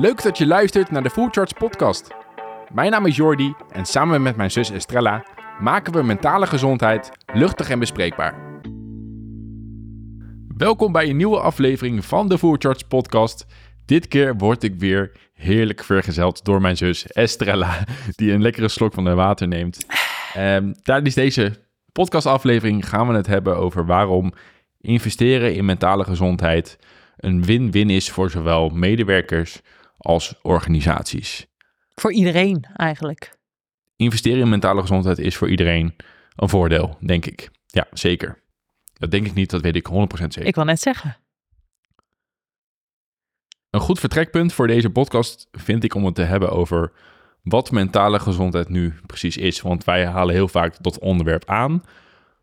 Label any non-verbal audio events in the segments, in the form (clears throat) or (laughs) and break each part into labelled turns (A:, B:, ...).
A: Leuk dat je luistert naar de Full podcast. Mijn naam is Jordi en samen met mijn zus Estrella maken we mentale gezondheid luchtig en bespreekbaar. Welkom bij een nieuwe aflevering van de Full podcast. Dit keer word ik weer heerlijk vergezeld door mijn zus Estrella, die een lekkere slok van haar water neemt. Um, tijdens deze podcastaflevering gaan we het hebben over waarom investeren in mentale gezondheid een win-win is voor zowel medewerkers als organisaties.
B: Voor iedereen eigenlijk.
A: Investeren in mentale gezondheid is voor iedereen een voordeel, denk ik. Ja, zeker. Dat denk ik niet, dat weet ik 100% zeker.
B: Ik wil net zeggen.
A: Een goed vertrekpunt voor deze podcast vind ik om het te hebben over wat mentale gezondheid nu precies is. Want wij halen heel vaak dat onderwerp aan.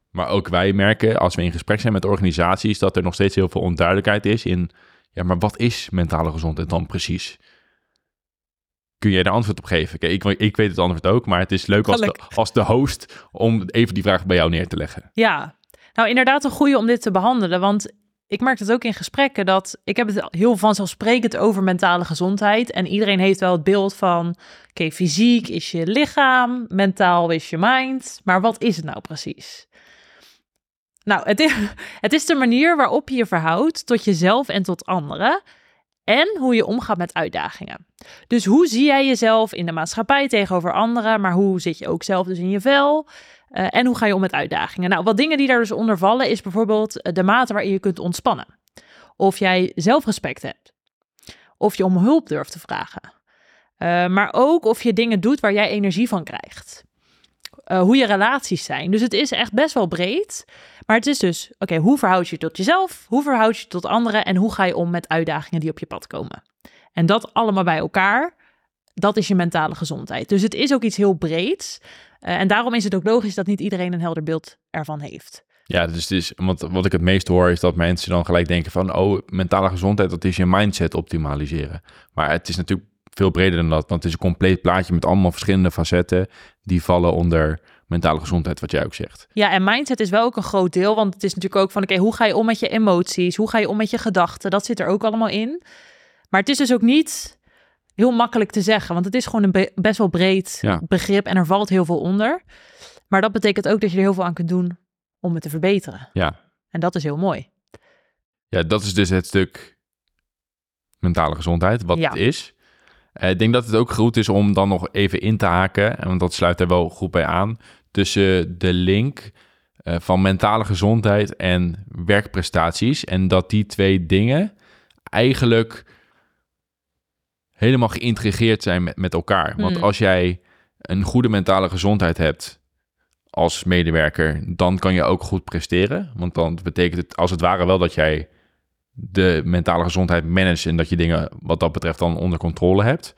A: Maar ook wij merken als we in gesprek zijn met organisaties dat er nog steeds heel veel onduidelijkheid is in, ja, maar wat is mentale gezondheid dan precies? Kun jij daar antwoord op geven? Kijk, ik, ik weet het antwoord ook, maar het is leuk als de, als de host om even die vraag bij jou neer te leggen.
B: Ja, nou inderdaad een goede om dit te behandelen, want ik merk het ook in gesprekken dat ik heb het heel vanzelfsprekend over mentale gezondheid en iedereen heeft wel het beeld van, oké, fysiek is je lichaam, mentaal is je mind, maar wat is het nou precies? Nou, (laughs) het is, de manier waarop je je verhoudt tot jezelf en tot anderen. En hoe je omgaat met uitdagingen. Dus hoe zie jij jezelf in de maatschappij tegenover anderen, maar hoe zit je ook zelf dus in je vel? Uh, en hoe ga je om met uitdagingen? Nou, wat dingen die daar dus onder vallen, is bijvoorbeeld de mate waarin je kunt ontspannen. Of jij zelfrespect hebt. Of je om hulp durft te vragen. Uh, maar ook of je dingen doet waar jij energie van krijgt. Uh, hoe je relaties zijn. Dus het is echt best wel breed. Maar het is dus, oké, hoe verhoud je tot jezelf? Hoe verhoud je tot anderen? En hoe ga je om met uitdagingen die op je pad komen? En dat allemaal bij elkaar, dat is je mentale gezondheid. Dus het is ook iets heel breeds. Uh, en daarom is het ook logisch dat niet iedereen een helder beeld ervan heeft.
A: Ja, dus het is, want wat ik het meest hoor is dat mensen dan gelijk denken van, oh, mentale gezondheid, dat is je mindset optimaliseren. Maar het is natuurlijk veel breder dan dat, want het is een compleet plaatje met allemaal verschillende facetten die vallen onder mentale gezondheid, wat jij ook zegt.
B: Ja, en mindset is wel ook een groot deel, want het is natuurlijk ook van, oké, hoe ga je om met je emoties? Hoe ga je om met je gedachten? Dat zit er ook allemaal in. Maar het is dus ook niet heel makkelijk te zeggen, want het is gewoon een best wel breed begrip en er valt heel veel onder. Maar dat betekent ook dat je er heel veel aan kunt doen om het te verbeteren.
A: Ja.
B: En dat is heel mooi.
A: Ja, dat is dus het stuk mentale gezondheid, wat het is. Uh, ik denk dat het ook goed is om dan nog even in te haken, want dat sluit er wel goed bij aan, tussen de link uh, van mentale gezondheid en werkprestaties. En dat die twee dingen eigenlijk helemaal geïntegreerd zijn met, met elkaar. Want hmm. als jij een goede mentale gezondheid hebt als medewerker, dan kan je ook goed presteren. Want dan betekent het als het ware wel dat jij de mentale gezondheid manage en dat je dingen wat dat betreft dan onder controle hebt.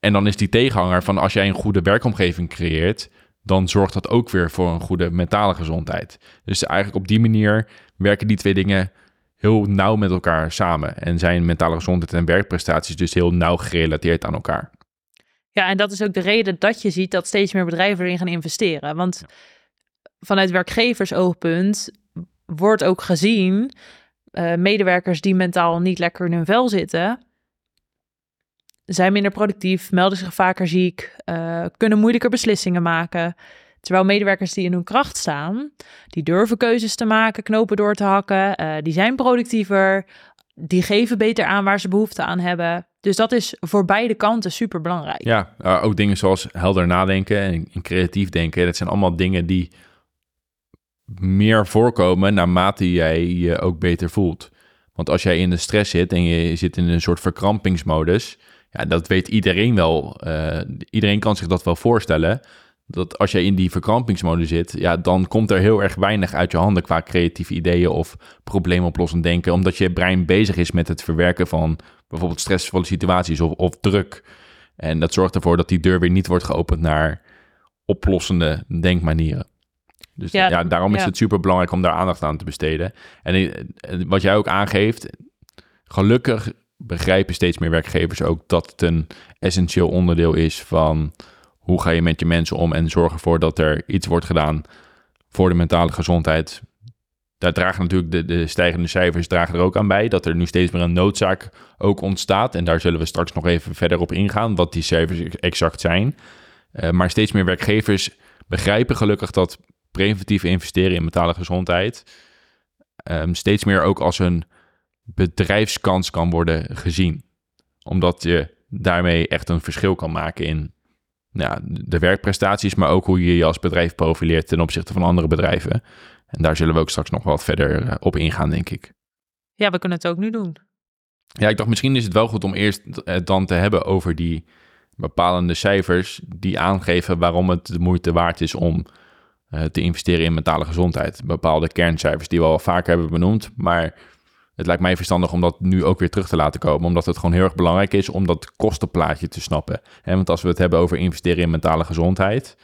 A: En dan is die tegenhanger van als jij een goede werkomgeving creëert, dan zorgt dat ook weer voor een goede mentale gezondheid. Dus eigenlijk op die manier werken die twee dingen heel nauw met elkaar samen. En zijn mentale gezondheid en werkprestaties dus heel nauw gerelateerd aan elkaar.
B: Ja, en dat is ook de reden dat je ziet dat steeds meer bedrijven erin gaan investeren. Want vanuit werkgeversoogpunt wordt ook gezien uh, medewerkers die mentaal niet lekker in hun vel zitten, zijn minder productief, melden zich vaker ziek, uh, kunnen moeilijker beslissingen maken. Terwijl medewerkers die in hun kracht staan, die durven keuzes te maken, knopen door te hakken, uh, die zijn productiever, die geven beter aan waar ze behoefte aan hebben. Dus dat is voor beide kanten super belangrijk.
A: Ja, ook dingen zoals helder nadenken en creatief denken. Dat zijn allemaal dingen die meer voorkomen naarmate jij je ook beter voelt. Want als jij in de stress zit en je zit in een soort verkrampingsmodus, ja, dat weet iedereen wel. Uh, iedereen kan zich dat wel voorstellen. Dat als jij in die verkrampingsmodus zit, ja, dan komt er heel erg weinig uit je handen qua creatieve ideeën of probleemoplossend denken. Omdat je brein bezig is met het verwerken van bijvoorbeeld stressvolle situaties of, of druk. En dat zorgt ervoor dat die deur weer niet wordt geopend naar oplossende denkmanieren. Dus ja, daarom is het super belangrijk om daar aandacht aan te besteden. En wat jij ook aangeeft, gelukkig begrijpen steeds meer werkgevers ook dat het een essentieel onderdeel is van hoe ga je met je mensen om en zorg ervoor dat er iets wordt gedaan voor de mentale gezondheid daar dragen natuurlijk de, de stijgende cijfers dragen er ook aan bij. Dat er nu steeds meer een noodzaak ook ontstaat. En daar zullen we straks nog even verder op ingaan, wat die cijfers exact zijn. Uh, maar steeds meer werkgevers begrijpen gelukkig dat preventief investeren in mentale gezondheid um, steeds meer ook als een bedrijfskans kan worden gezien. Omdat je daarmee echt een verschil kan maken in ja, de werkprestaties, maar ook hoe je je als bedrijf profileert ten opzichte van andere bedrijven. En daar zullen we ook straks nog wat verder eh, op ingaan, denk ik.
B: Ja, we kunnen het ook nu doen.
A: Ja, ik dacht misschien is het wel goed om eerst het dan te hebben over die bepalende cijfers die aangeven waarom het de moeite waard is om te investeren in mentale gezondheid. Bepaalde kerncijfers die we al vaker hebben benoemd, maar het lijkt mij verstandig om dat nu ook weer terug te laten komen, omdat het gewoon heel erg belangrijk is om dat kostenplaatje te snappen. En want als we het hebben over investeren in mentale gezondheid,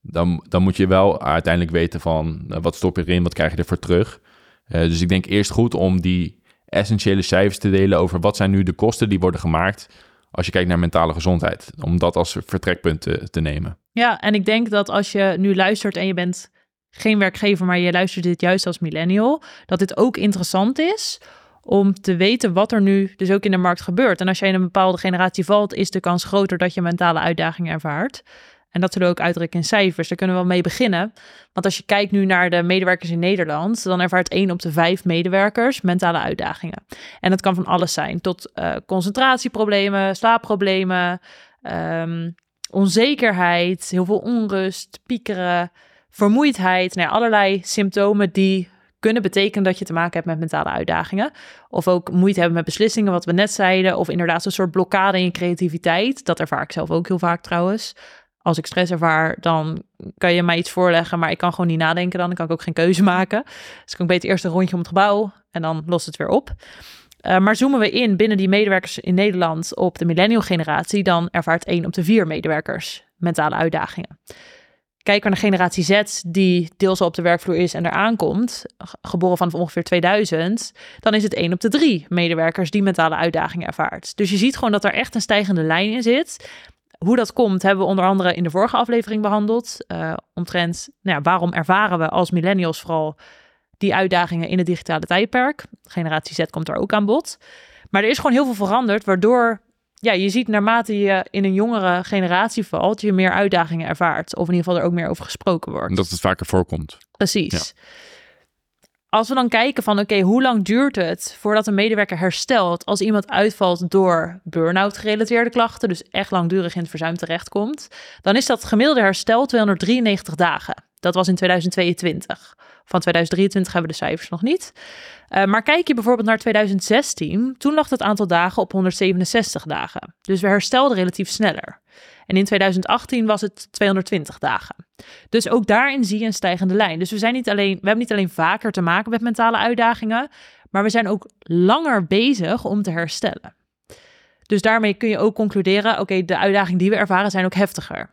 A: dan, dan moet je wel uiteindelijk weten van uh, wat stop je erin, wat krijg je ervoor terug. Uh, dus ik denk eerst goed om die essentiële cijfers te delen over wat zijn nu de kosten die worden gemaakt als je kijkt naar mentale gezondheid. Om dat als vertrekpunt te nemen.
B: Ja, en ik denk dat als je nu luistert en je bent geen werkgever, maar je luistert dit juist als millennial, dat dit ook interessant is om te weten wat er nu dus ook in de markt gebeurt. En als jij in een bepaalde generatie valt, is de kans groter dat je mentale uitdagingen ervaart. En dat zullen we ook uitdrukken in cijfers. Daar kunnen we wel mee beginnen. Want als je kijkt nu naar de medewerkers in Nederland, dan ervaart één op de vijf medewerkers mentale uitdagingen. En dat kan van alles zijn, tot uh, concentratieproblemen, slaapproblemen, um, onzekerheid, heel veel onrust, piekeren, vermoeidheid. Nou allerlei symptomen die kunnen betekenen dat je te maken hebt met mentale uitdagingen. Of ook moeite hebben met beslissingen, wat we net zeiden. Of inderdaad een soort blokkade in je creativiteit. Dat ervaar ik zelf ook heel vaak trouwens als ik stress ervaar, dan kan je mij iets voorleggen, maar ik kan gewoon niet nadenken dan. Dan kan ik ook geen keuze maken. Dus ik kan beter eerst een rondje om het gebouw en dan lost het weer op. Uh, maar zoomen we in binnen die medewerkers in Nederland op de millennial generatie, dan ervaart één op de vier medewerkers mentale uitdagingen. Kijken we naar generatie Z, die deels al op de werkvloer is en eraan komt, geboren van ongeveer 2000, dan is het één op de drie medewerkers die mentale uitdagingen ervaart. Dus je ziet gewoon dat er echt een stijgende lijn in zit. Hoe dat komt, hebben we onder andere in de vorige aflevering behandeld. Uh, omtrent nou ja, waarom ervaren we als millennials vooral die uitdagingen in het digitale tijdperk. Generatie Z komt er ook aan bod. Maar er is gewoon heel veel veranderd, waardoor ja, je ziet naarmate je in een jongere generatie valt, je meer uitdagingen ervaart. Of in ieder geval er ook meer over gesproken wordt.
A: Dat het vaker voorkomt.
B: Precies. Ja. Als we dan kijken van oké, hoe lang duurt het voordat een medewerker herstelt als iemand uitvalt door burn-out gerelateerde klachten, dus echt langdurig in het verzuim terechtkomt, dan is dat gemiddelde herstel 293 dagen. Dat was in 2022. Van 2023 hebben we de cijfers nog niet. Uh, maar kijk je bijvoorbeeld naar 2016, toen lag het aantal dagen op 167 dagen. Dus we herstelden relatief sneller. En in 2018 was het 220 dagen. Dus ook daarin zie je een stijgende lijn. Dus we, zijn niet alleen, we hebben niet alleen vaker te maken met mentale uitdagingen, maar we zijn ook langer bezig om te herstellen. Dus daarmee kun je ook concluderen: oké, de uitdagingen die we ervaren zijn ook heftiger.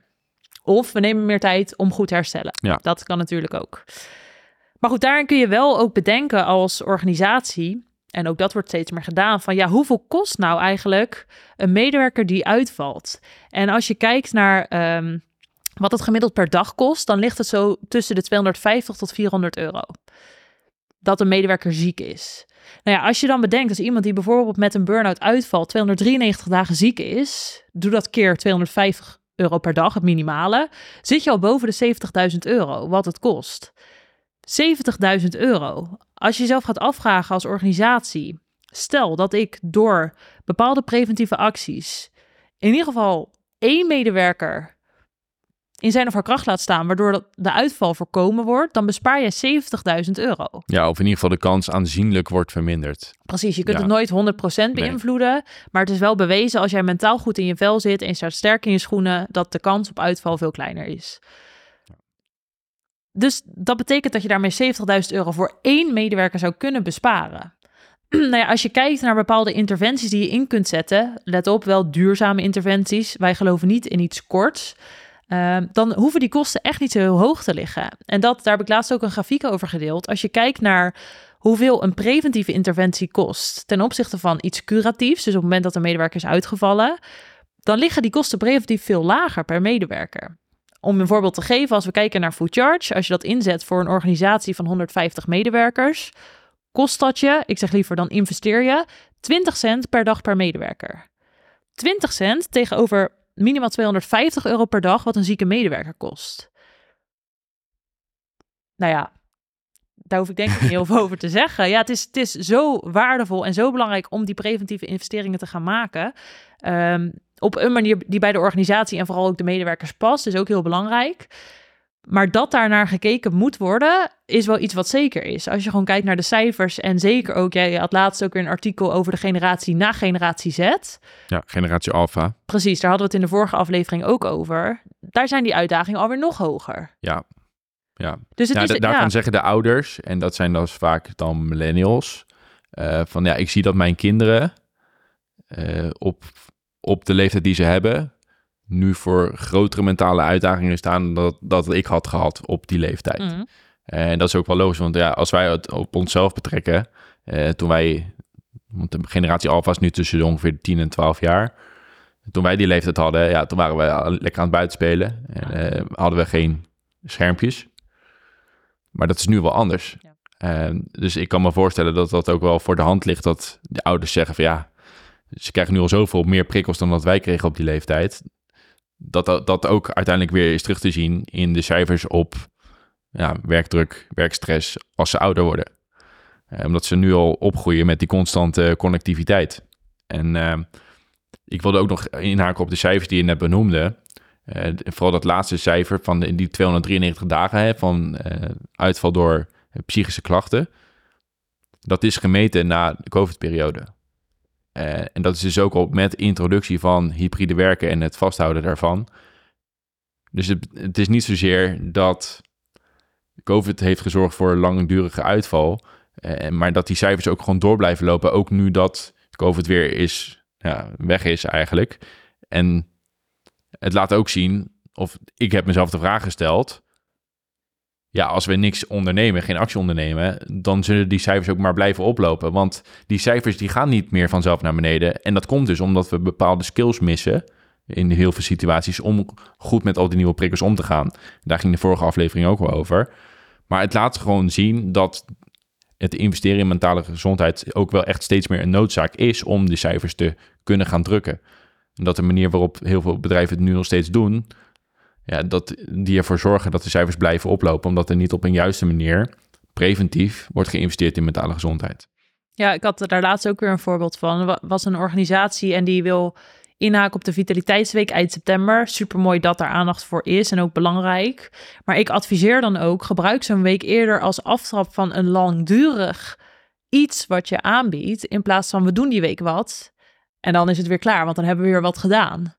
B: Of we nemen meer tijd om goed te herstellen. Ja. Dat kan natuurlijk ook. Maar goed, daarin kun je wel ook bedenken als organisatie, en ook dat wordt steeds meer gedaan, van ja, hoeveel kost nou eigenlijk een medewerker die uitvalt? En als je kijkt naar ehm, wat het gemiddeld per dag kost, dan ligt het zo tussen de 250 tot 400 euro. Dat een medewerker ziek is. Nou ja, als je dan bedenkt, als iemand die bijvoorbeeld met een burn-out uitvalt, 293 dagen ziek is, doe dat keer 250 euro per dag, het minimale, zit je al boven de 70.000 euro, wat het kost. 70.000 euro. Als je jezelf gaat afvragen als organisatie, stel dat ik door bepaalde preventieve acties in ieder geval één medewerker in zijn of haar kracht laat staan, waardoor de uitval voorkomen wordt, dan bespaar je 70.000 euro.
A: Ja, of in ieder geval de kans aanzienlijk wordt verminderd.
B: Precies, je kunt het nooit 100% beïnvloeden, maar het is wel bewezen als jij mentaal goed in je vel zit en je staat sterk in je schoenen, dat de kans op uitval veel kleiner is. Dus dat betekent dat je daarmee 70.000 euro voor één medewerker zou kunnen besparen. (clears throat) nou ja, als je kijkt naar bepaalde interventies die je in kunt zetten, let op, wel duurzame interventies. Wij geloven niet in iets korts. Ehm, dan hoeven die kosten echt niet zo heel hoog te liggen. En dat, daar heb ik laatst ook een grafiek over gedeeld. Als je kijkt naar hoeveel een preventieve interventie kost ten opzichte van iets curatiefs, dus op het moment dat de medewerker is uitgevallen, dan liggen die kosten preventief veel lager per medewerker. Om een voorbeeld te geven, als we kijken naar Food Charge, als je dat inzet voor een organisatie van 150 medewerkers, kost dat je, ik zeg liever dan investeer je, 20 cent per dag per medewerker. 20 cent tegenover minimaal 250 euro per dag wat een zieke medewerker kost. Nou ja, daar hoef ik denk ik niet heel veel (laughs) over te zeggen. Ja, het is, het is zo waardevol en zo belangrijk om die preventieve investeringen te gaan maken. Um, op een manier die bij de organisatie en vooral ook de medewerkers past, is ook heel belangrijk. Maar dat daar naar gekeken moet worden, is wel iets wat zeker is. Als je gewoon kijkt naar de cijfers en zeker ook, jij had laatst ook weer een artikel over de generatie na generatie Z.
A: Ja, generatie Alpha.
B: Precies, daar hadden we het in de vorige aflevering ook over. Daar zijn die uitdagingen alweer nog hoger.
A: Ja, ja. Dus het ja, is, daarvan zeggen de ouders, en dat zijn dan vaak dan millennials, uh, van ja, ik zie dat mijn kinderen uh, op, op de leeftijd die ze hebben, nu voor grotere mentale uitdagingen staan dan dat, dat ik had gehad op die leeftijd. Mhm. En dat is ook wel logisch, want ja, als wij het op onszelf betrekken, uh, toen wij, want de generatie Alpha is nu tussen de ongeveer 10 en 12 jaar. Toen wij die leeftijd hadden, ja, toen waren we lekker aan het buitenspelen. En hadden we geen schermpjes. Maar dat is nu wel anders. Ja. dus ik kan me voorstellen dat dat ook wel voor de hand ligt dat de ouders zeggen van ja, ze krijgen nu al zoveel meer prikkels dan wat wij kregen op die leeftijd. Dat, dat, dat ook uiteindelijk weer is terug te zien in de cijfers op ja, werkdruk, werkstress als ze ouder worden. Uh, omdat ze nu al opgroeien met die constante connectiviteit. En uh, ik wilde ook nog inhaken op de cijfers die je net benoemde. Uh, vooral dat laatste cijfer van de, die 293 dagen hè, van uitval door psychische klachten. Dat is gemeten na de COVID-periode. Uh, en dat is dus ook al met introductie van hybride werken en het vasthouden daarvan. Dus het, is niet zozeer dat COVID heeft gezorgd voor langdurige uitval, maar dat die cijfers ook gewoon door blijven lopen, ook nu dat COVID weer is, ja, weg is eigenlijk. En het laat ook zien, of ik heb mezelf de vraag gesteld. Ja, als we niks ondernemen, geen actie ondernemen, dan zullen die cijfers ook maar blijven oplopen. Want die cijfers die gaan niet meer vanzelf naar beneden. En dat komt dus omdat we bepaalde skills missen in heel veel situaties om goed met al die nieuwe prikkels om te gaan. Daar ging de vorige aflevering ook wel over. Maar het laat gewoon zien dat het investeren in mentale gezondheid ook wel echt steeds meer een noodzaak is om de cijfers te kunnen gaan drukken. En dat de manier waarop heel veel bedrijven het nu nog steeds doen, ja, dat die ervoor zorgen dat de cijfers blijven oplopen, omdat er niet op een juiste manier preventief wordt geïnvesteerd in mentale gezondheid.
B: Ja, ik had daar laatst ook weer een voorbeeld van. Er was een organisatie en die wil inhaken op de Vitaliteitsweek eind september. Super mooi dat daar aandacht voor is en ook belangrijk. Maar ik adviseer dan ook: gebruik zo'n week eerder als aftrap van een langdurig iets wat je aanbiedt, in plaats van we doen die week wat en dan is het weer klaar, want dan hebben we weer wat gedaan.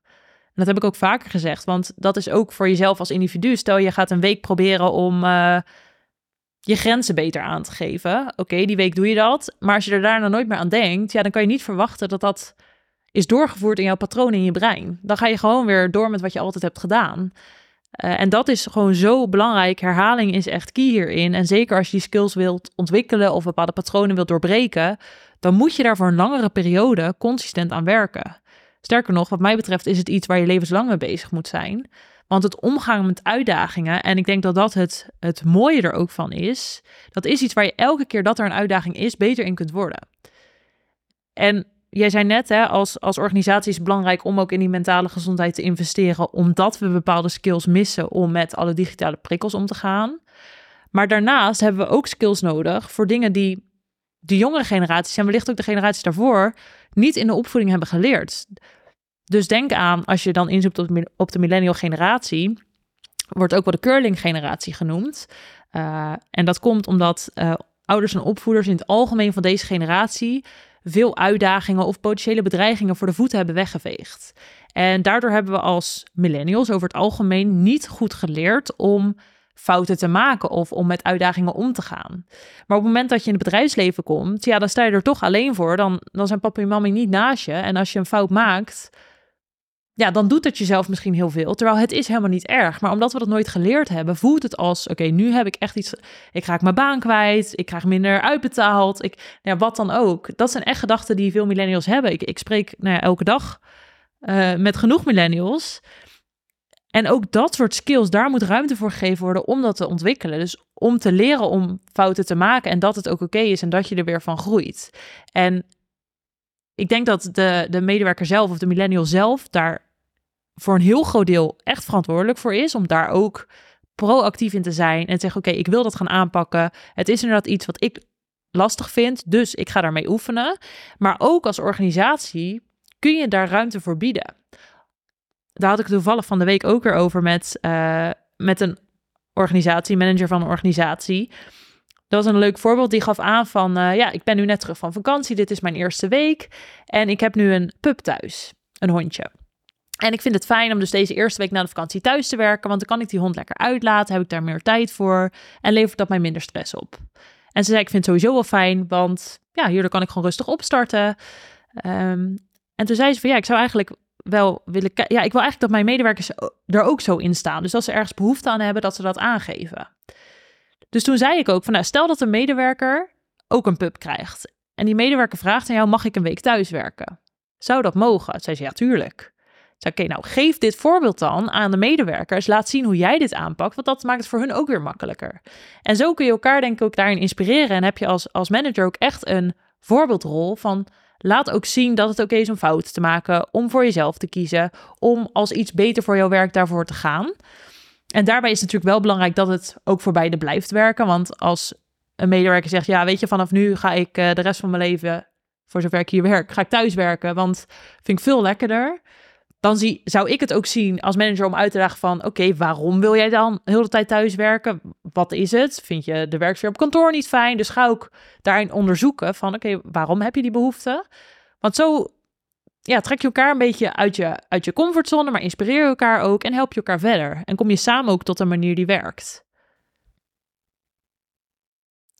B: En dat heb ik ook vaker gezegd, want dat is ook voor jezelf als individu. Stel je gaat een week proberen om uh, je grenzen beter aan te geven. Oké, die week doe je dat. Maar als je er daarna nooit meer aan denkt, ja, dan kan je niet verwachten dat dat is doorgevoerd in jouw patroon in je brein. Dan ga je gewoon weer door met wat je altijd hebt gedaan. Uh, en dat is gewoon zo belangrijk. Herhaling is echt key hierin. En zeker als je die skills wilt ontwikkelen of bepaalde patronen wilt doorbreken, dan moet je daar voor een langere periode consistent aan werken. Sterker nog, wat mij betreft is het iets waar je levenslang mee bezig moet zijn. Want het omgaan met uitdagingen, en ik denk dat dat het, het mooie er ook van is, dat is iets waar je elke keer dat er een uitdaging is, beter in kunt worden. En jij zei net, hè, als, als organisatie is het belangrijk om ook in die mentale gezondheid te investeren, omdat we bepaalde skills missen om met alle digitale prikkels om te gaan. Maar daarnaast hebben we ook skills nodig voor dingen die de jongere generaties en wellicht ook de generaties daarvoor niet in de opvoeding hebben geleerd. Dus denk aan, als je dan inzoekt op de millennial generatie, wordt ook wel de curling generatie genoemd. Uh, en dat komt omdat uh, ouders en opvoeders in het algemeen van deze generatie veel uitdagingen of potentiële bedreigingen voor de voeten hebben weggeveegd. En daardoor hebben we als millennials over het algemeen niet goed geleerd om fouten te maken of om met uitdagingen om te gaan. Maar op het moment dat je in het bedrijfsleven komt, ja, dan sta je er toch alleen voor. Dan, dan zijn papa en mama niet naast je. En als je een fout maakt, ja, dan doet het jezelf misschien heel veel. Terwijl het is helemaal niet erg. Maar omdat we dat nooit geleerd hebben, voelt het als: oké, nu heb ik echt iets. Ik raak mijn baan kwijt. Ik krijg minder uitbetaald. Ik, nou ja, wat dan ook. Dat zijn echt gedachten die veel millennials hebben. Ik, ik spreek nou ja, elke dag uh, met genoeg millennials. En ook dat soort skills, daar moet ruimte voor gegeven worden om dat te ontwikkelen. Dus om te leren om fouten te maken en dat het ook oké is en dat je er weer van groeit. En ik denk dat de, de medewerker zelf of de millennial zelf daar voor een heel groot deel echt verantwoordelijk voor is. Om daar ook proactief in te zijn en te zeggen: Oké, ik wil dat gaan aanpakken. Het is inderdaad iets wat ik lastig vind, dus ik ga daarmee oefenen. Maar ook als organisatie kun je daar ruimte voor bieden. Daar had ik toevallig van de week ook weer over met, uh, met een organisatie, manager van een organisatie. Dat was een leuk voorbeeld. Die gaf aan van, uh, ja, ik ben nu net terug van vakantie. Dit is mijn eerste week. En ik heb nu een pup thuis, een hondje. En ik vind het fijn om dus deze eerste week na de vakantie thuis te werken, want dan kan ik die hond lekker uitlaten, heb ik daar meer tijd voor en levert dat mij minder stress op. En ze zei, ik vind het sowieso wel fijn, want ja, hierdoor kan ik gewoon rustig opstarten. Um, en toen zei ze van, ja, ik zou eigenlijk wel willen... Ja, ik wil eigenlijk dat mijn medewerkers er ook zo in staan. Dus als ze ergens behoefte aan hebben, dat ze dat aangeven. Dus toen zei ik ook van, nou, stel dat een medewerker ook een pup krijgt. En die medewerker vraagt aan jou, mag ik een week thuis werken? Zou dat mogen? Zei ze, ja, tuurlijk. Zei, oké, nou, geef dit voorbeeld dan aan de medewerkers. Laat zien hoe jij dit aanpakt, want dat maakt het voor hun ook weer makkelijker. En zo kun je elkaar denk ik ook daarin inspireren. En heb je als, als manager ook echt een voorbeeldrol van... Laat ook zien dat het oké is om fouten te maken, om voor jezelf te kiezen, om als iets beter voor jouw werk daarvoor te gaan. En daarbij is het natuurlijk wel belangrijk dat het ook voor beide blijft werken. Want als een medewerker zegt, ja, weet je, vanaf nu ga ik eh, de rest van mijn leven, voor zover ik hier werk, ga ik thuis werken, want vind ik veel lekkerder dan zou ik het ook zien als manager om uit te leggen van... oké, waarom wil jij dan heel de hele tijd thuis werken? Wat is het? Vind je de werksfeer op kantoor niet fijn? Dus ga ook daarin onderzoeken van... oké, waarom heb je die behoefte? Want zo ja, trek je elkaar een beetje uit je, uit je comfortzone... maar inspireer je elkaar ook en help je elkaar verder. En kom je samen ook tot een manier die werkt.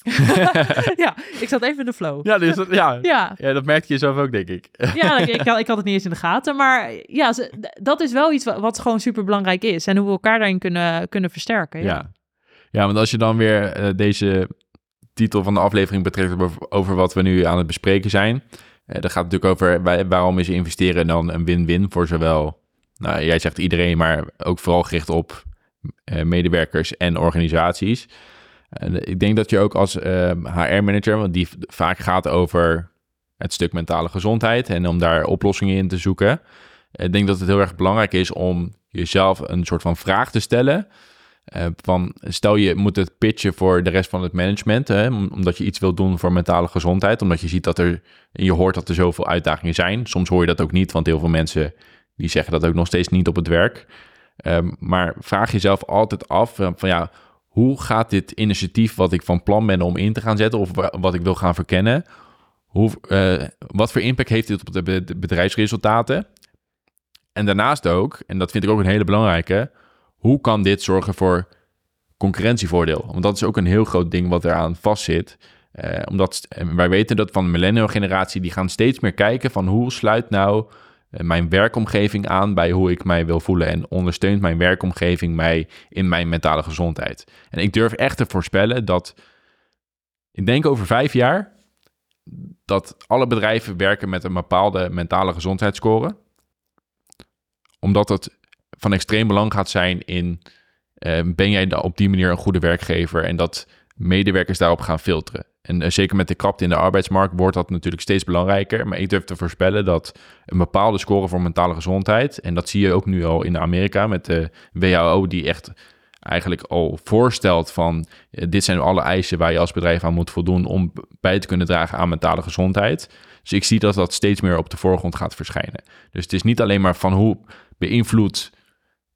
B: (laughs) ja, ik zat even in de flow.
A: Ja, dus dat, ja. ja. ja. dat merkte je zelf ook, denk ik. (laughs)
B: ja, ik, ik, had, ik had het niet eens in de gaten. Maar ja, dat is wel iets wat, wat gewoon super belangrijk is. En hoe we elkaar daarin kunnen, kunnen versterken. Ja.
A: ja. Ja, want als je dan weer uh, deze titel van de aflevering betrekt over, wat we nu aan het bespreken zijn. Uh, dat gaat natuurlijk over waarom is investeren dan een win-win voor zowel, nou jij zegt iedereen, maar ook vooral gericht op uh, medewerkers en organisaties. En ik denk dat je ook als HR-manager, ehm, want die vaak gaat over het stuk mentale gezondheid en om daar oplossingen in te zoeken. Ik denk dat het heel erg belangrijk is om jezelf een soort van vraag te stellen. Uh, van, stel je moet het pitchen voor de rest van het management, hè, omdat je iets wil doen voor mentale gezondheid, omdat je ziet dat er, je hoort dat er zoveel uitdagingen zijn. Soms hoor je dat ook niet, want heel veel mensen die zeggen dat ook nog steeds niet op het werk. Um, maar vraag jezelf altijd af van ja, hoe gaat dit initiatief wat ik van plan ben om in te gaan zetten of wat ik wil gaan verkennen, hoe, uh, wat voor impact heeft dit op de bedrijfsresultaten? En daarnaast ook, en dat vind ik ook een hele belangrijke, hoe kan dit zorgen voor concurrentievoordeel? Want dat is ook een heel groot ding wat eraan vastzit. Uh, omdat wij weten dat van de millennial generatie, die gaan steeds meer kijken van hoe sluit nou eh, mijn werkomgeving aan bij hoe ik mij wil voelen en ondersteunt mijn werkomgeving mij in mijn mentale gezondheid. En ik durf echt te voorspellen dat, ik denk over vijf jaar, dat alle bedrijven werken met een bepaalde mentale gezondheidsscore. Omdat het van extreem belang gaat zijn in, uh, ben jij op die manier een goede werkgever en dat medewerkers daarop gaan filteren. En eh, zeker met de krapte in de arbeidsmarkt wordt dat natuurlijk steeds belangrijker. Maar ik durf te voorspellen dat een bepaalde score voor mentale gezondheid, en dat zie je ook nu al in Amerika met de WHO, die echt eigenlijk al voorstelt van eh, dit zijn alle eisen waar je als bedrijf aan moet voldoen om bij te kunnen dragen aan mentale gezondheid. Dus ik zie dat dat steeds meer op de voorgrond gaat verschijnen. Dus het is niet alleen maar van hoe beïnvloedt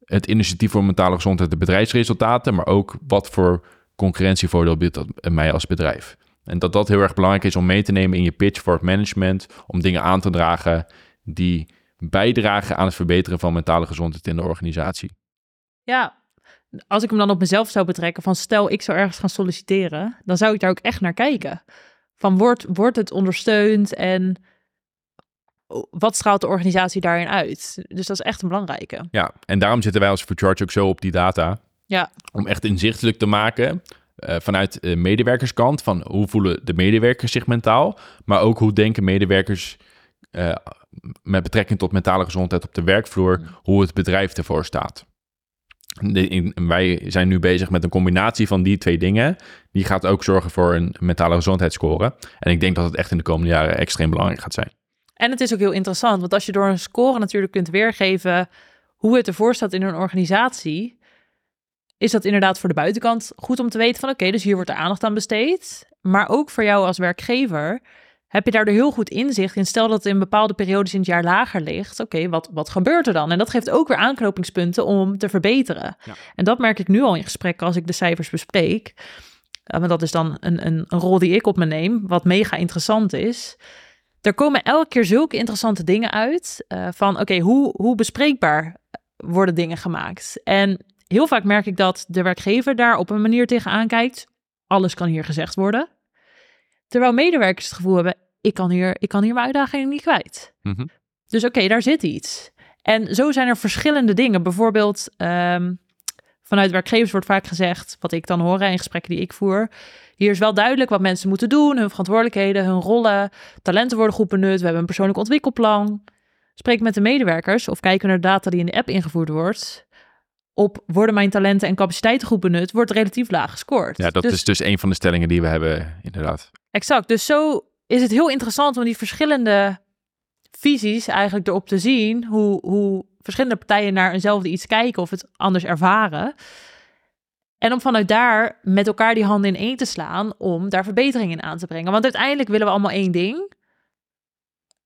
A: het initiatief voor mentale gezondheid de bedrijfsresultaten, maar ook wat voor concurrentievoordeel biedt dat mij als bedrijf. En dat dat heel erg belangrijk is om mee te nemen in je pitch voor het management, om dingen aan te dragen die bijdragen aan het verbeteren van mentale gezondheid in de organisatie.
B: Ja, als ik hem dan op mezelf zou betrekken, van stel ik zou ergens gaan solliciteren, dan zou ik daar ook echt naar kijken. Van wordt, wordt het ondersteund en wat straalt de organisatie daarin uit? Dus dat is echt een belangrijke.
A: Ja, en daarom zitten wij als Charge ook zo op die data.
B: Ja.
A: Om echt inzichtelijk te maken uh, vanuit de medewerkerskant van hoe voelen de medewerkers zich mentaal, maar ook hoe denken medewerkers uh, met betrekking tot mentale gezondheid op de werkvloer, hoe het bedrijf ervoor staat. wij zijn nu bezig met een combinatie van die twee dingen. Die gaat ook zorgen voor een mentale gezondheidsscore. En ik denk dat het echt in de komende jaren extreem belangrijk gaat zijn.
B: En het is ook heel interessant, want als je door een score natuurlijk kunt weergeven hoe het ervoor staat in een organisatie, is dat inderdaad voor de buitenkant goed om te weten van oké, dus hier wordt er aandacht aan besteed. Maar ook voor jou als werkgever heb je daardoor heel goed inzicht in. Stel dat het in bepaalde periodes in het jaar lager ligt. Oké, wat, wat gebeurt er dan? En dat geeft ook weer aanknopingspunten om te verbeteren. Ja. En dat merk ik nu al in gesprekken als ik de cijfers bespreek. Uh, want dat is dan een, een, een rol die ik op me neem, wat mega interessant is. Er komen elke keer zulke interessante dingen uit. Uh, van oké, hoe, hoe bespreekbaar worden dingen gemaakt? En heel vaak merk ik dat de werkgever daar op een manier tegenaan kijkt. Alles kan hier gezegd worden. Terwijl medewerkers het gevoel hebben, ik kan hier, ik kan hier mijn uitdaging niet kwijt. Mhm. Dus oké, daar zit iets. En zo zijn er verschillende dingen. Bijvoorbeeld, um, vanuit werkgevers wordt vaak gezegd, wat ik dan hoor in gesprekken die ik voer. Hier is wel duidelijk wat mensen moeten doen, hun verantwoordelijkheden, hun rollen. Talenten worden goed benut. We hebben een persoonlijk ontwikkelplan. Spreek met de medewerkers of kijken naar de data die in de app ingevoerd wordt. Op worden mijn talenten en capaciteiten goed benut, wordt relatief laag gescoord.
A: Ja, dat dus is dus een van de stellingen die we hebben, inderdaad.
B: Exact. Dus zo is het heel interessant om die verschillende visies eigenlijk erop te zien. Hoe, hoe verschillende partijen naar eenzelfde iets kijken of het anders ervaren. En om vanuit daar met elkaar die handen in één te slaan om daar verbeteringen in aan te brengen. Want uiteindelijk willen we allemaal één ding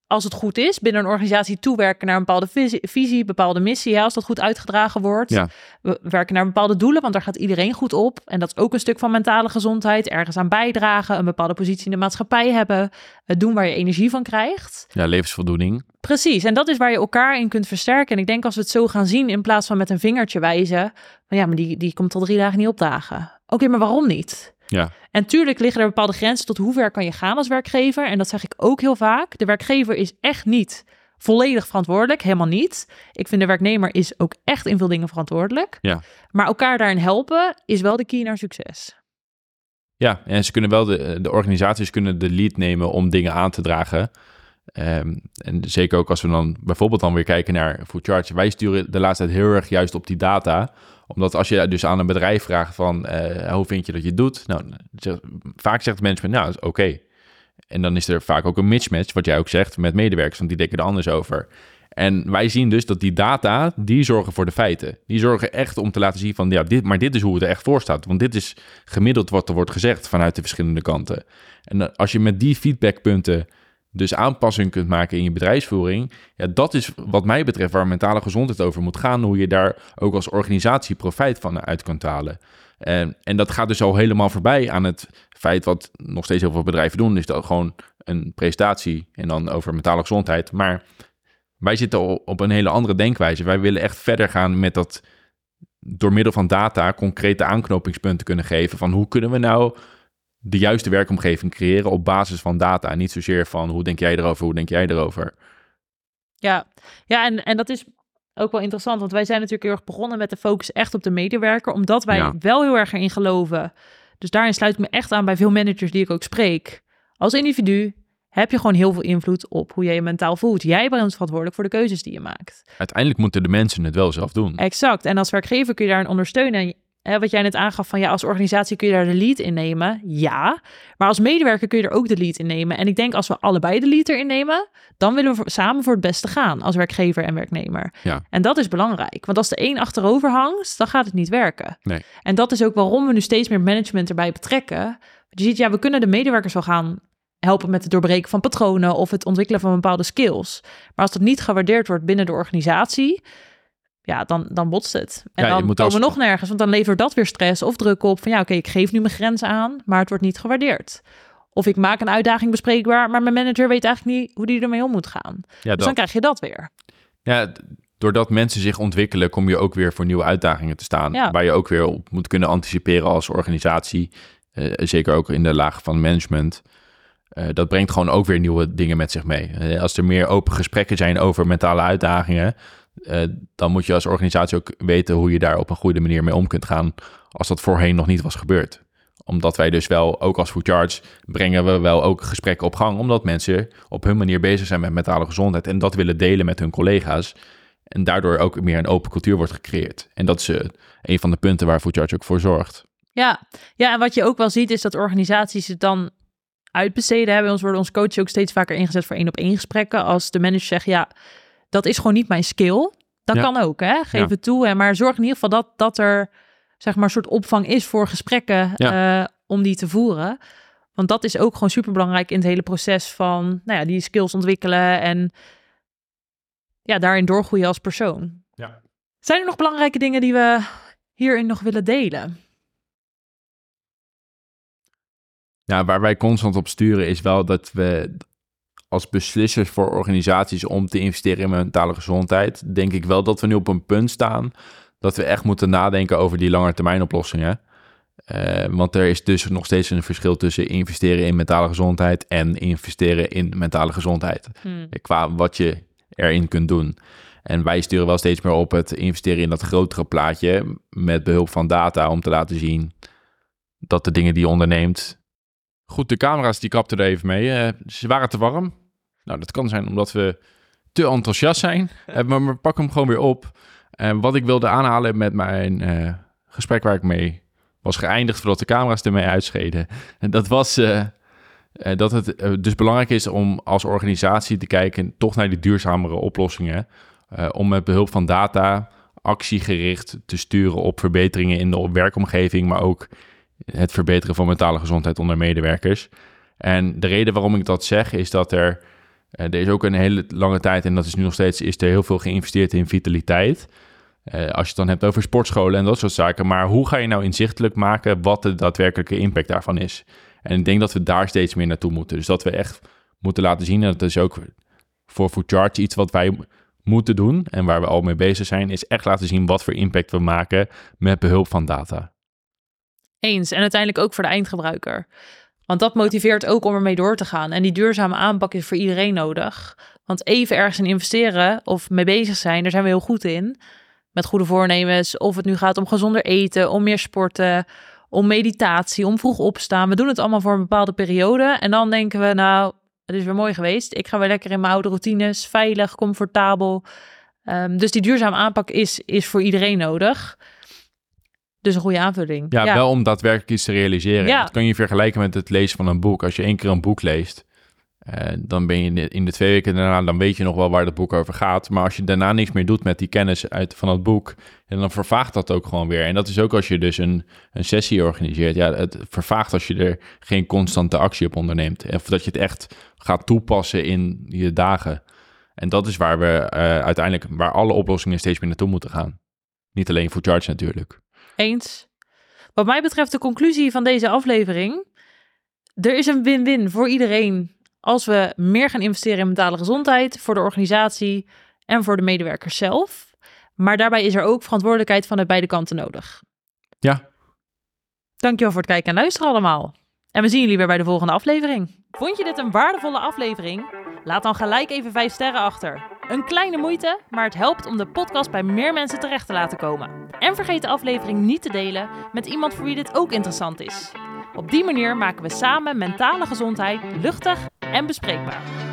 B: als het goed is, binnen een organisatie toewerken naar een bepaalde visie, visie bepaalde missie. als dat goed uitgedragen wordt. Ja. We werken naar bepaalde doelen, want daar gaat iedereen goed op. En dat is ook een stuk van mentale gezondheid. Ergens aan bijdragen, een bepaalde positie in de maatschappij hebben. Het doen waar je energie van krijgt.
A: Ja, levensvoldoening.
B: Precies, en dat is waar je elkaar in kunt versterken. En ik denk als we het zo gaan zien, in plaats van met een vingertje wijzen. Van ja, maar die, die komt al drie dagen niet opdagen. Oké, maar waarom niet?
A: Ja.
B: En tuurlijk liggen er bepaalde grenzen tot hoe ver kan je gaan als werkgever. En dat zeg ik ook heel vaak. De werkgever is echt niet volledig verantwoordelijk, helemaal niet. Ik vind de werknemer is ook echt in veel dingen verantwoordelijk.
A: Ja.
B: Maar elkaar daarin helpen is wel de key naar succes.
A: Ja, en ze kunnen wel de, de organisaties kunnen de lead nemen om dingen aan te dragen. Ehm, en zeker ook als we dan bijvoorbeeld dan weer kijken naar Food Charge. Wij sturen de laatste tijd heel erg juist op die data omdat als je dus aan een bedrijf vraagt van uh, hoe vind je dat je het doet? Nou, vaak zegt het management, nou, oké. En dan is er vaak ook een mismatch, wat jij ook zegt, met medewerkers, want die denken er anders over. En wij zien dus dat die data, die zorgen voor de feiten. Die zorgen echt om te laten zien van, ja, dit, maar dit is hoe het er echt voor staat. Want dit is gemiddeld wat er wordt gezegd vanuit de verschillende kanten. En als je met die feedbackpunten dus aanpassing kunt maken in je bedrijfsvoering. Ja, dat is wat mij betreft waar mentale gezondheid over moet gaan. Hoe je daar ook als organisatie profijt van uit kunt halen. En, en dat gaat dus al helemaal voorbij aan het feit wat nog steeds heel veel bedrijven doen. Is dat gewoon een presentatie en dan over mentale gezondheid. Maar wij zitten op een hele andere denkwijze. Wij willen echt verder gaan met dat door middel van data concrete aanknopingspunten kunnen geven. Van hoe kunnen we nou de juiste werkomgeving creëren op basis van data. En niet zozeer van hoe denk jij erover, hoe denk jij erover.
B: Ja, ja en, en dat is ook wel interessant, want wij zijn natuurlijk heel erg begonnen met de focus echt op de medewerker, omdat wij wel heel erg erin geloven. Dus daarin sluit ik me echt aan bij veel managers die ik ook spreek. Als individu heb je gewoon heel veel invloed op hoe jij je mentaal voelt. Jij bent verantwoordelijk voor de keuzes die je maakt.
A: Uiteindelijk moeten de mensen het wel zelf doen.
B: Exact. En als werkgever kun je daarin ondersteunen wat jij net aangaf van ja, als organisatie kun je daar de lead in nemen. Ja, maar als medewerker kun je er ook de lead in nemen. En ik denk als we allebei de lead erin nemen, dan willen we samen voor het beste gaan als werkgever en werknemer.
A: Ja.
B: En dat is belangrijk, want als de een achterover hangt, dan gaat het niet werken.
A: Nee.
B: En dat is ook waarom we nu steeds meer management erbij betrekken. Je ziet, ja, we kunnen de medewerkers wel gaan helpen met het doorbreken van patronen of het ontwikkelen van bepaalde skills. Maar als dat niet gewaardeerd wordt binnen de organisatie, ja, dan, dan botst het. En dan komen als... we nog nergens, want dan levert dat weer stress of druk op van ja, oké, ik geef nu mijn grens aan, maar het wordt niet gewaardeerd. Of ik maak een uitdaging bespreekbaar, maar mijn manager weet eigenlijk niet hoe die ermee om moet gaan. Ja, dus dan krijg je dat weer.
A: Ja, doordat mensen zich ontwikkelen, kom je ook weer voor nieuwe uitdagingen te staan. Ja. Waar je ook weer op moet kunnen anticiperen als organisatie. Uh, zeker ook in de laag van management. Uh, dat brengt gewoon ook weer nieuwe dingen met zich mee. Uh, als er meer open gesprekken zijn over mentale uitdagingen, uh, dan moet je als organisatie ook weten hoe je daar op een goede manier mee om kunt gaan. Als dat voorheen nog niet was gebeurd. Omdat wij dus wel, ook als Food Charge, brengen we wel ook gesprekken op gang. Omdat mensen op hun manier bezig zijn met mentale gezondheid en dat willen delen met hun collega's. En daardoor ook meer een open cultuur wordt gecreëerd. En dat is uh, een van de punten waar Foodcharge ook voor zorgt.
B: Ja. ja, en wat je ook wel ziet is dat organisaties het dan uitbesteden hebben. Ons worden onze coaches ook steeds vaker ingezet voor één op één gesprekken. Als de manager zegt, ja, dat is gewoon niet mijn skill. Dat kan ook, hè? Geef het toe. Hè? Maar zorg in ieder geval dat, dat er, zeg maar, een soort opvang is voor gesprekken uh, om die te voeren. Want dat is ook gewoon super belangrijk in het hele proces van, nou ja, die skills ontwikkelen en ja, daarin doorgroeien als persoon.
A: Ja.
B: Zijn er nog belangrijke dingen die we hierin nog willen delen?
A: Ja, waar wij constant op sturen is wel dat we als beslissers voor organisaties om te investeren in mentale gezondheid, denk ik wel dat we nu op een punt staan dat we echt moeten nadenken over die langetermijnoplossingen. Uh, want er is dus nog steeds een verschil tussen investeren in mentale gezondheid en investeren in mentale gezondheid. Hmm. Qua wat je erin kunt doen. En wij sturen wel steeds meer op het investeren in dat grotere plaatje met behulp van data om te laten zien dat de dingen die je onderneemt. Goed, de camera's die kapten er even mee. Uh, ze waren te warm. Nou, dat kan zijn omdat we te enthousiast zijn. Uh, (laughs) maar we pakken hem gewoon weer op. En wat ik wilde aanhalen met mijn gesprek waar ik mee was geëindigd voordat de camera's ermee uitscheden. En dat was uh, dat het dus belangrijk is om als organisatie te kijken toch naar die duurzamere oplossingen. Om met behulp van data actiegericht te sturen op verbeteringen in de werkomgeving, maar ook het verbeteren van mentale gezondheid onder medewerkers. En de reden waarom ik dat zeg is dat er, er is ook een hele lange tijd, en dat is nu nog steeds, is er heel veel geïnvesteerd in vitaliteit. Uh, als je het dan hebt over sportscholen en dat soort zaken. Maar hoe ga je nou inzichtelijk maken wat de daadwerkelijke impact daarvan is? En ik denk dat we daar steeds meer naartoe moeten. Dus dat we echt moeten laten zien, en dat is ook voor Food Charge iets wat wij moeten doen en waar we al mee bezig zijn, is echt laten zien wat voor impact we maken met behulp van data.
B: Eens. En uiteindelijk ook voor de eindgebruiker. Want dat motiveert ook om ermee door te gaan. En die duurzame aanpak is voor iedereen nodig. Want even ergens in investeren of mee bezig zijn, daar zijn we heel goed in met goede voornemens. Of het nu gaat om gezonder eten, om meer sporten, om meditatie, om vroeg opstaan. We doen het allemaal voor een bepaalde periode. En dan denken we, nou, het is weer mooi geweest. Ik ga weer lekker in mijn oude routines, veilig, comfortabel. Um, dus die duurzame aanpak is, is voor iedereen nodig. Dus een goede aanvulling.
A: Ja, wel om daadwerkelijk iets te realiseren. Ja. Dat kan je vergelijken met het lezen van een boek. Als je één keer een boek leest, uh, dan ben je in de, twee weken daarna, dan weet je nog wel waar het boek over gaat. Maar als je daarna niks meer doet met die kennis uit, van het boek, dan vervaagt dat ook gewoon weer. En dat is ook als je dus een, een sessie organiseert. Ja, het vervaagt als je er geen constante actie op onderneemt. Of dat je het echt gaat toepassen in je dagen. En dat is waar we uh, uiteindelijk, waar alle oplossingen steeds meer naartoe moeten gaan. Niet alleen voor charge natuurlijk.
B: Eens. Wat mij betreft de conclusie van deze aflevering. Er is een win-win voor iedereen als we meer gaan investeren in mentale gezondheid voor de organisatie en voor de medewerkers zelf. Maar daarbij is er ook verantwoordelijkheid vanuit beide kanten nodig.
A: Ja.
B: Dankjewel voor het kijken en luisteren allemaal. En we zien jullie weer bij de volgende aflevering. Vond je dit een waardevolle aflevering? Laat dan gelijk even 5 sterren achter. Een kleine moeite, maar het helpt om de podcast bij meer mensen terecht te laten komen. En vergeet de aflevering niet te delen met iemand voor wie dit ook interessant is. Op die manier maken we samen mentale gezondheid luchtig en bespreekbaar.